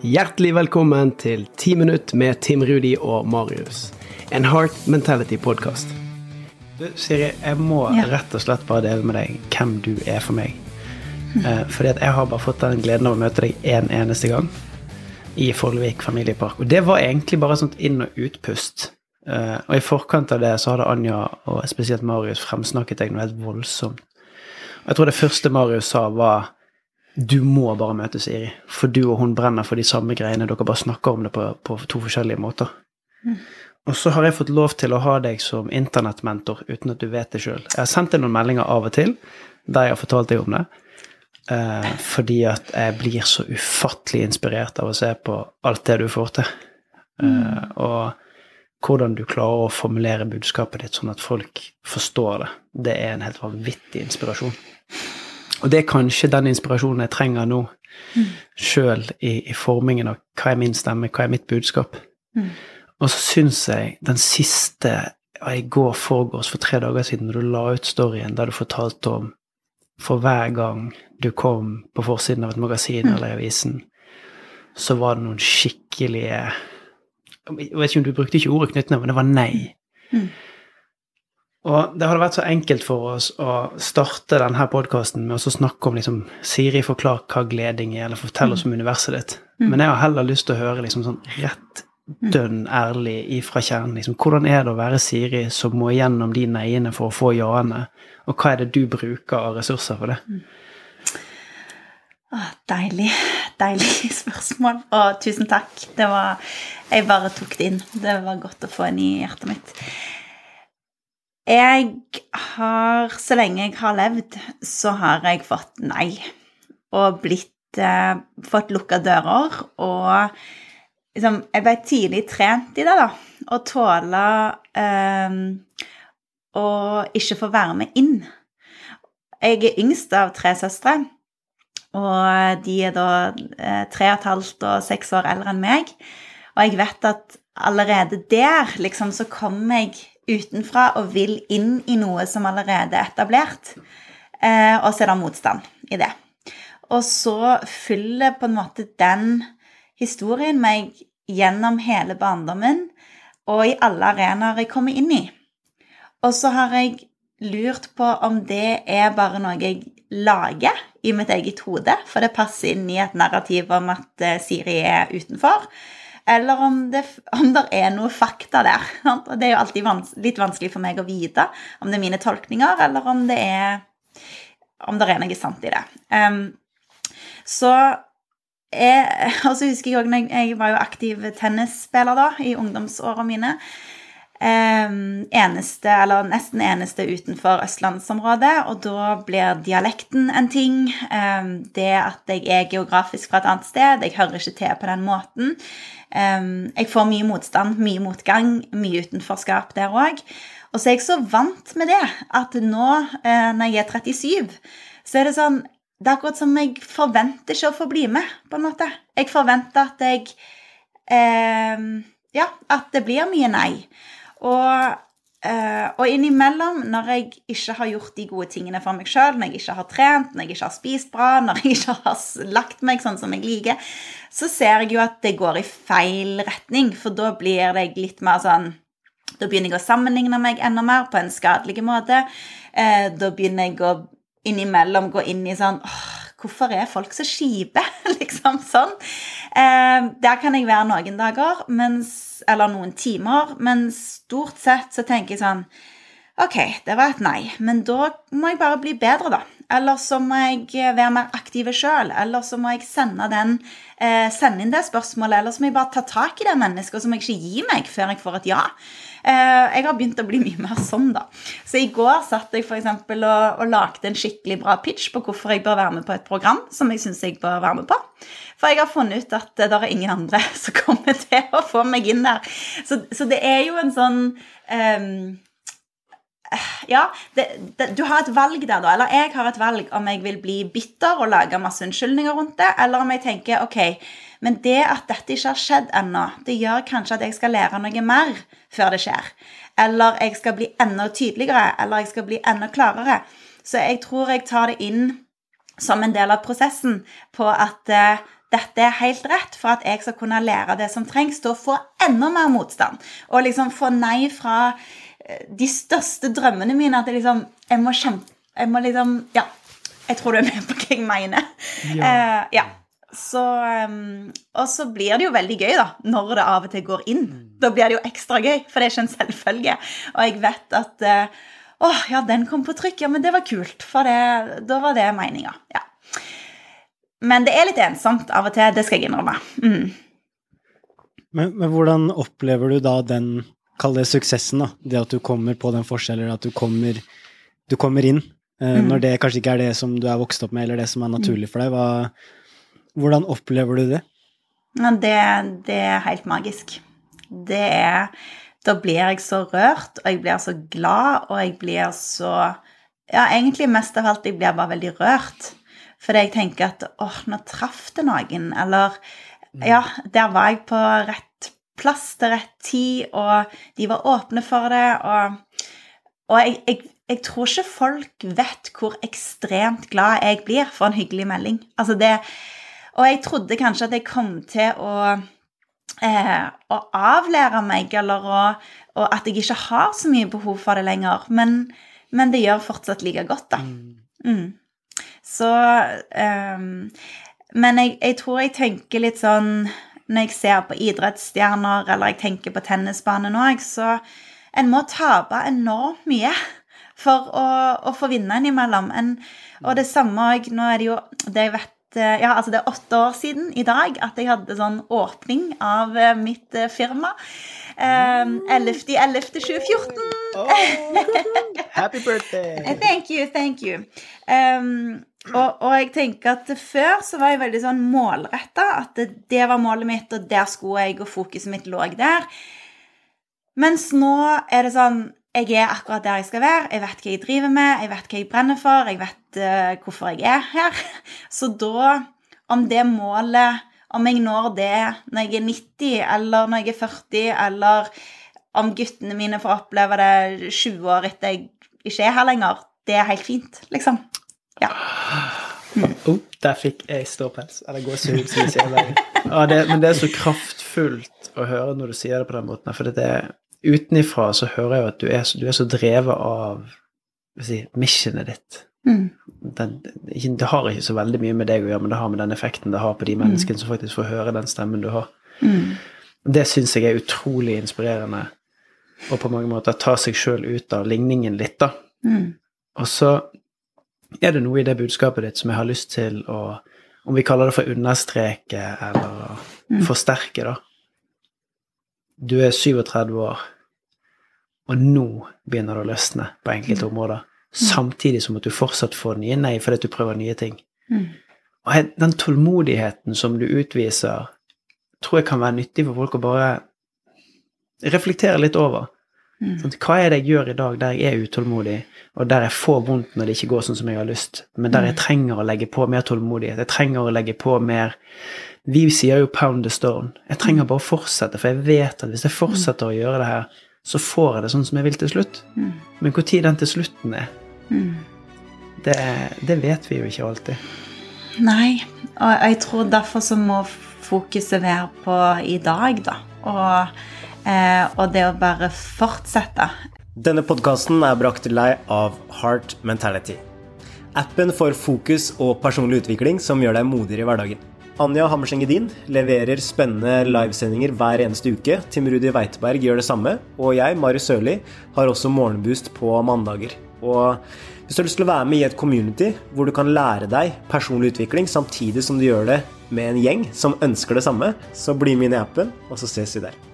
Hjertelig velkommen til 10 minutt med Tim Rudi og Marius. En Heart Mentality-podkast. Siri, jeg må Ja. rett og slett bare dele med deg hvem du er for meg. Eh, fordi at jeg har bare fått den gleden av å møte deg en eneste gang i Follevik familiepark. Og det var egentlig bare sånt inn- og utpust. Eh, og i forkant av det så hadde Anja og spesielt Marius fremsnakket deg noe helt voldsomt. Og jeg tror det første Marius sa, var du må bare møte Siri, for du og hun brenner for de samme greiene. Dere bare snakker om det på, på to forskjellige måter. Og så har jeg fått lov til å ha deg som internettmentor uten at du vet det sjøl. Jeg har sendt deg noen meldinger av og til der jeg har fortalt deg om det. Eh, fordi at jeg blir så ufattelig inspirert av å se på alt det du får til. Eh, og hvordan du klarer å formulere budskapet ditt sånn at folk forstår det. Det er en helt vanvittig inspirasjon. Og det er kanskje den inspirasjonen jeg trenger nå, sjøl i, i formingen av hva er min stemme, hva er mitt budskap. Og så syns jeg den siste i går foregårs for tre dager siden, når du la ut storyen der du fortalte om for hver gang du kom på forsiden av et magasin eller i avisen, så var det noen skikkelige Jeg vet ikke om du brukte ikke ordet knyttneve, men det var nei. Mm. Og det hadde vært så enkelt for oss å starte denne podkasten med å snakke om liksom Siri, forklar hva gleding er, eller fortell oss om universet ditt. Men jeg har heller lyst til å høre liksom sånn rett dønn ærlig ifra kjernen. Liksom, hvordan er det å være Siri som må gjennom de neiene for å få ja-ene? Og hva er det du bruker av ressurser for det? Åh, deilig. Deilig spørsmål. Og tusen takk. Det var Jeg bare tok det inn. Det var godt å få inn i hjertet mitt. Jeg har Så lenge jeg har levd, så har jeg fått nei. Og blitt eh, Fått lukka dører. Og liksom Jeg ble tidlig trent i det, da. Å tåle eh, å ikke få være med inn. Jeg er yngst av tre søstre. Og de er da eh, tre og et halvt og seks år eldre enn meg. Og jeg vet at allerede der liksom så kommer jeg utenfra og vil inn i noe som allerede er etablert. Eh, og så er det motstand i det. Og så fyller på en måte den historien meg gjennom hele barndommen og i alle arenaer jeg kommer inn i. Og så har jeg lurt på om det er bare noe jeg lager i mitt eget hode, for det passer inn i et narrativ om at eh, Siri er utenfor, eller om det, om det er noe fakta der. Og det er jo alltid vans litt vanskelig for meg å vite om det er mine tolkninger, eller om det er, om det er noe sant i det. Um, så jeg, husker jeg også, jeg, var jo aktiv tennisspiller da, i ungdomsårene mine. Eneste, eller nesten eneste utenfor østlandsområdet, og da blir dialekten en ting. Det at jeg er geografisk fra et annet sted, jeg hører ikke til på den måten. Jeg får mye motstand, mye motgang, mye utenforskap der òg. Og så er jeg så vant med det at nå, eh, når jeg er 37, så er det sånn Det er akkurat som jeg forventer ikke å få bli med, på en måte. Jeg forventer at jeg eh, Ja, at det blir mye nei. Og, eh, og innimellom, når jeg ikke har gjort de gode tingene for meg sjøl, når jeg ikke har trent, når jeg ikke har spist bra, når jeg ikke har lagt meg sånn som jeg liker, så ser jeg jo at det går i feil retning, for da blir det litt mer sånn Da begynner jeg å sammenligne meg enda mer på en skadelig måte. Eh, da begynner jeg å innimellom gå inn i sånn åh, Hvorfor er folk så kjipe? liksom sånn. Eh, der kan jeg være noen dager, mens, eller noen timer, men stort sett så tenker jeg sånn Ok, det var et nei, men da må jeg bare bli bedre, da. Eller så må jeg være mer aktiv sjøl. Eller så må jeg sende, den, eh, sende inn det spørsmålet. Eller så må jeg bare ta tak i det mennesket, og så må jeg ikke gi meg før jeg får et ja. Eh, jeg har begynt å bli mye mer sånn, da. Så i går satt jeg for og, og lagde en skikkelig bra pitch på hvorfor jeg bør være med på et program som jeg syns jeg bør være med på. For jeg har funnet ut at det er ingen andre som kommer til å få meg inn der. Så, så det er jo en sånn ehm, ja, det, det, du har et valg der, da. Eller jeg har et valg om jeg vil bli bitter og lage masse unnskyldninger rundt det, eller om jeg tenker ok, men det at dette ikke har skjedd ennå, det gjør kanskje at jeg skal lære noe mer før det skjer. Eller jeg skal bli enda tydeligere, eller jeg skal bli enda klarere. Så jeg tror jeg tar det inn som en del av prosessen på at uh, dette er helt rett for at jeg skal kunne lære det som trengs til å få enda mer motstand. Og liksom få nei fra de største drømmene mine. At jeg liksom Jeg må kjempe Jeg må liksom Ja. Jeg tror du er med på hva jeg mener. Ja. Uh, ja. Så, um, og så blir det jo veldig gøy, da, når det av og til går inn. Mm. Da blir det jo ekstra gøy, for det er ikke en selvfølge. Og jeg vet at uh, oh, ja, den kom på trykk. Ja, men det var kult. For det, da var det meninga. Ja. Men det er litt ensomt av og til. Det skal jeg innrømme. Mm. Men, men, hvordan opplever du da den, kall det suksessen, da? Det at du kommer på den forskjellen, at du kommer, du kommer inn. Uh, mm. Når det kanskje ikke er det som du er vokst opp med, eller det som er naturlig for deg. Hva, hvordan opplever du det? Det, det er helt magisk. Det er da blir jeg så rørt, og jeg blir så glad, og jeg blir så Ja, egentlig mest av alt, jeg blir bare veldig rørt. Fordi jeg tenker at åh, nå traff det noen, eller Ja, der var jeg på rett plass til rett tid, og de var åpne for det, og, og jeg, jeg, jeg, tror ikke folk vet hvor ekstremt glad jeg blir for en hyggelig melding. Altså det Og jeg trodde kanskje at jeg kom til å eh, å avlære meg, eller å, og at jeg ikke har så mye behov for det lenger. Men, men det gjør fortsatt like godt, da. Mm. mm. Så eh, Men jeg, jeg, tror jeg tenker litt sånn Når jeg ser på idrettsstjerner, eller jeg tenker på tennisbanen òg, så en må tape enormt mye for å, å få vinne innimellom. En, og det samme òg Nå er det jo det jeg vet ja, altså det er åtte år siden i dag at jeg hadde sånn åpning av eh, mitt eh, firma. Um, 11.11.2014. Oh, happy birthday! thank you, thank you. Um, og, og, jeg tenker at før så var jeg veldig sånn målretta. At det, det, var målet mitt, og der skulle jeg, og fokuset mitt lå der. Mens nå er det sånn jeg er akkurat der jeg skal være, jeg vet hva jeg driver med, jeg vet hva jeg brenner for, jeg vet uh, hvorfor jeg er her. Så da, om det målet Om jeg når det når jeg er 90, eller når jeg er 40, eller om guttene mine får oppleve det 20 år etter jeg ikke er her lenger, det er helt fint, liksom. Ja. Mm. Oh, der fikk jeg ståpels. Eller gåsehud, som vi sier. Ja, det, men det er så kraftfullt å høre når du sier det på den måten. For det er utenifra så hører jeg jo at du er, du er så drevet av si, missionet ditt. Mm. Den, det har ikke så veldig mye med deg å gjøre, men det har med den effekten det har på de mm. menneskene mm. som faktisk får høre den stemmen du har. Mm. Det syns jeg er utrolig inspirerende, og på mange måter ta seg sjøl ut av ligningen litt, da. Mm. Og så er det noe i det budskapet ditt som jeg har lyst til å Om vi kaller det for understreke eller mm. forsterke, da du er 37 år, og nå begynner det å løsne på enkelte mm. områder. Samtidig som at du fortsatt får nye nei fordi du prøver nye ting. Mm. Og den tålmodigheten som du utviser, tror jeg kan være nyttig for folk å bare reflektere litt over. Mm. Sånn, hva er det jeg gjør i dag der jeg er utålmodig, og der jeg får vondt når det ikke går sånn som jeg har lyst, men der jeg trenger å legge på mer tålmodighet, jeg trenger å legge på mer vi sier jo 'pound the stone'. Jeg trenger bare å fortsette, for jeg vet at hvis jeg fortsetter å gjøre det her, så får jeg det sånn som jeg vil til slutt. Mm. Men når den til slutten er, mm. det, det, vet vi jo ikke alltid. Nei, og jeg tror derfor så må fokuset være på i dag, da. Og, og det å bare fortsette. Denne podkasten er brakt til deg av Heart Mentality. Appen for fokus og personlig utvikling som gjør deg modigere i hverdagen. Anja Hammerseng Edin leverer spennende livesendinger hver eneste uke. Tim Rudi Weiteberg gjør det samme. Og jeg, Marius Sørli, har også morgenboost på mandager. Og hvis du har lyst til å være med i et community hvor du kan lære deg personlig utvikling samtidig som du gjør det med en gjeng som ønsker det samme, så bli med inn i appen, og så ses vi der.